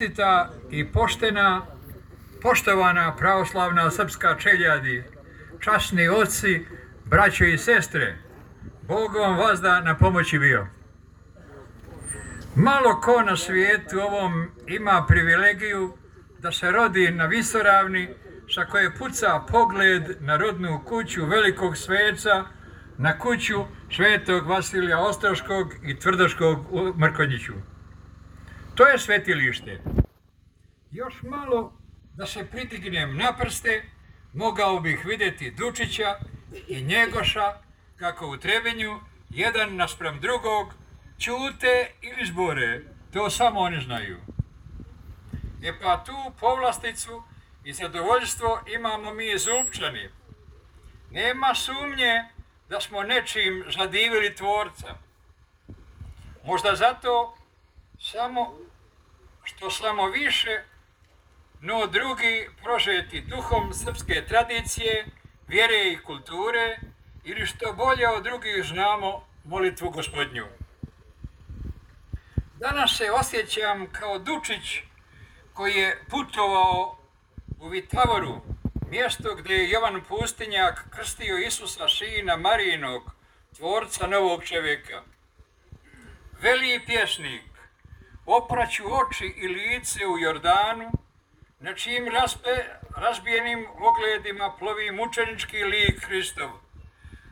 čestita i poštena, poštovana pravoslavna srpska čeljadi, časni oci, braćo i sestre, Bog vam vazda na pomoći bio. Malo ko na svijetu ovom ima privilegiju da se rodi na visoravni sa koje puca pogled na rodnu kuću velikog sveca, na kuću svetog Vasilija Ostroškog i Tvrdoškog u Mrkonjiću. To je svetilište. Još malo da se pritignem na prste, mogao bih vidjeti Dučića i Njegoša kako u Trebinju, jedan nasprem drugog, čute ili zbore. To samo oni znaju. E pa tu povlasticu i zadovoljstvo imamo mi zupčani. Nema sumnje da smo nečim zadivili tvorca. Možda zato samo što samo više, no drugi prožeti duhom srpske tradicije, vjere i kulture, ili što bolje od drugih znamo molitvu gospodnju. Danas se osjećam kao Dučić koji je putovao u Vitavoru, mjesto gdje je Jovan Pustinjak krstio Isusa Sina Marijinog, tvorca novog čovjeka. Veli pjesnik, opraću oči i lice u Jordanu, na čijim raspe, razbijenim ogledima plovi mučenički lik Hristov,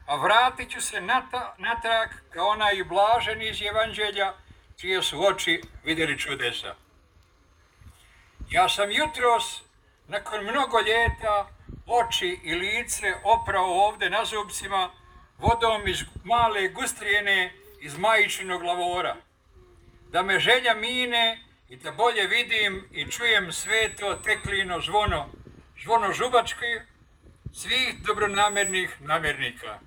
a vratit ću se nata, natrag kao onaj blažen iz Evanđelja, čije su oči vidjeli čudesa. Ja sam jutros, nakon mnogo ljeta, oči i lice oprao ovde na zubcima, vodom iz male gustrijene iz majičinog lavora da me želja mine i da bolje vidim i čujem sve to teklino zvono, zvono žubački svih dobronamernih namernika.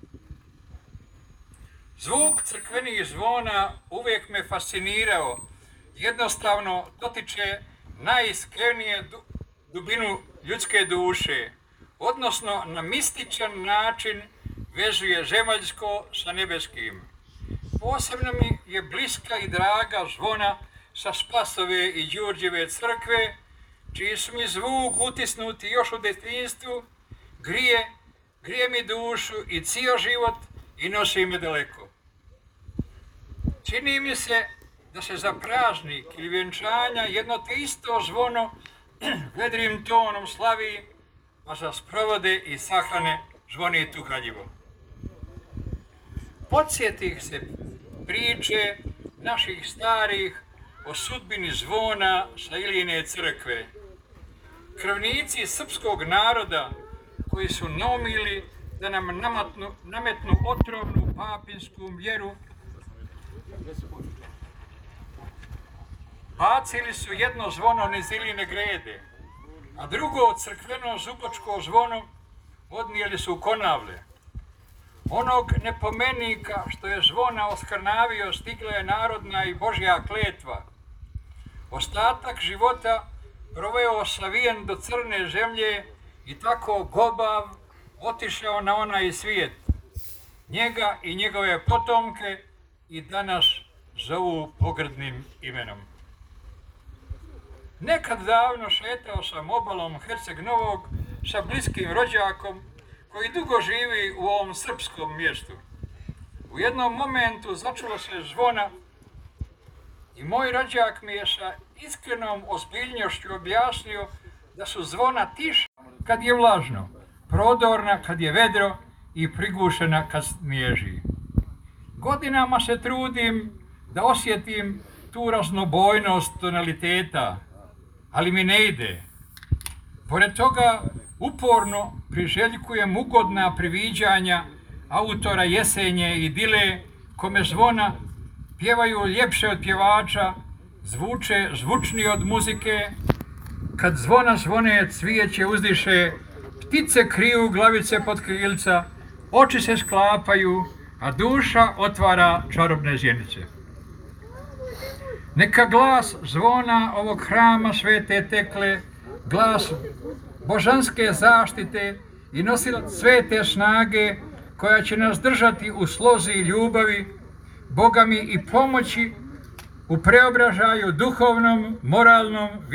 Zvuk crkvenih zvona uvijek me fascinirao, jednostavno dotiče najiskrenije dubinu ljudske duše, odnosno na mističan način vezuje zemaljsko sa nebeskim posebno mi je bliska i draga zvona sa Spasove i Đurđeve crkve, čiji su mi zvuk utisnuti još u detinstvu, grije, grije mi dušu i cijel život i nosi me daleko. Čini mi se da se za pražnik ili vjenčanja jedno te isto zvono vedrim tonom slavi, a za sprovode i sahrane zvoni tuhaljivo. Podsjetih se priče naših starih o sudbini zvona sa Ilijine crkve. Krvnici srpskog naroda koji su nomili da nam namatnu, nametnu otrovnu papinsku vjeru, bacili su jedno zvono niz Iline grede, a drugo crkveno zubočko zvono odnijeli su u konavle. Onog nepomenika što je zvona oskrnavio stigla je narodna i Božja kletva. Ostatak života proveo savijen do crne zemlje i tako gobav otišao na onaj svijet. Njega i njegove potomke i danas zovu pogrdnim imenom. Nekad davno šetao sam obalom Herceg Novog sa bliskim rođakom koji dugo živi u ovom srpskom mjestu. U jednom momentu začulo se zvona i moj rođak mi je sa iskrenom ozbiljnjošću objasnio da su zvona tiša kad je vlažno, prodorna kad je vedro i prigušena kad smježi. Godinama se trudim da osjetim tu raznobojnost tonaliteta, ali mi ne ide. Pored toga, uporno priželjkujem ugodna priviđanja autora Jesenje i Dile, kome zvona pjevaju ljepše od pjevača, zvuče zvučni od muzike, kad zvona zvone cvijeće uzdiše, ptice kriju glavice pod krilca, oči se sklapaju, a duša otvara čarobne zjenice. Neka glas zvona ovog hrama svete tekle, glas božanske zaštite i nosilac svete snage koja će nas držati u slozi i ljubavi, bogami i pomoći u preobražaju duhovnom, moralnom,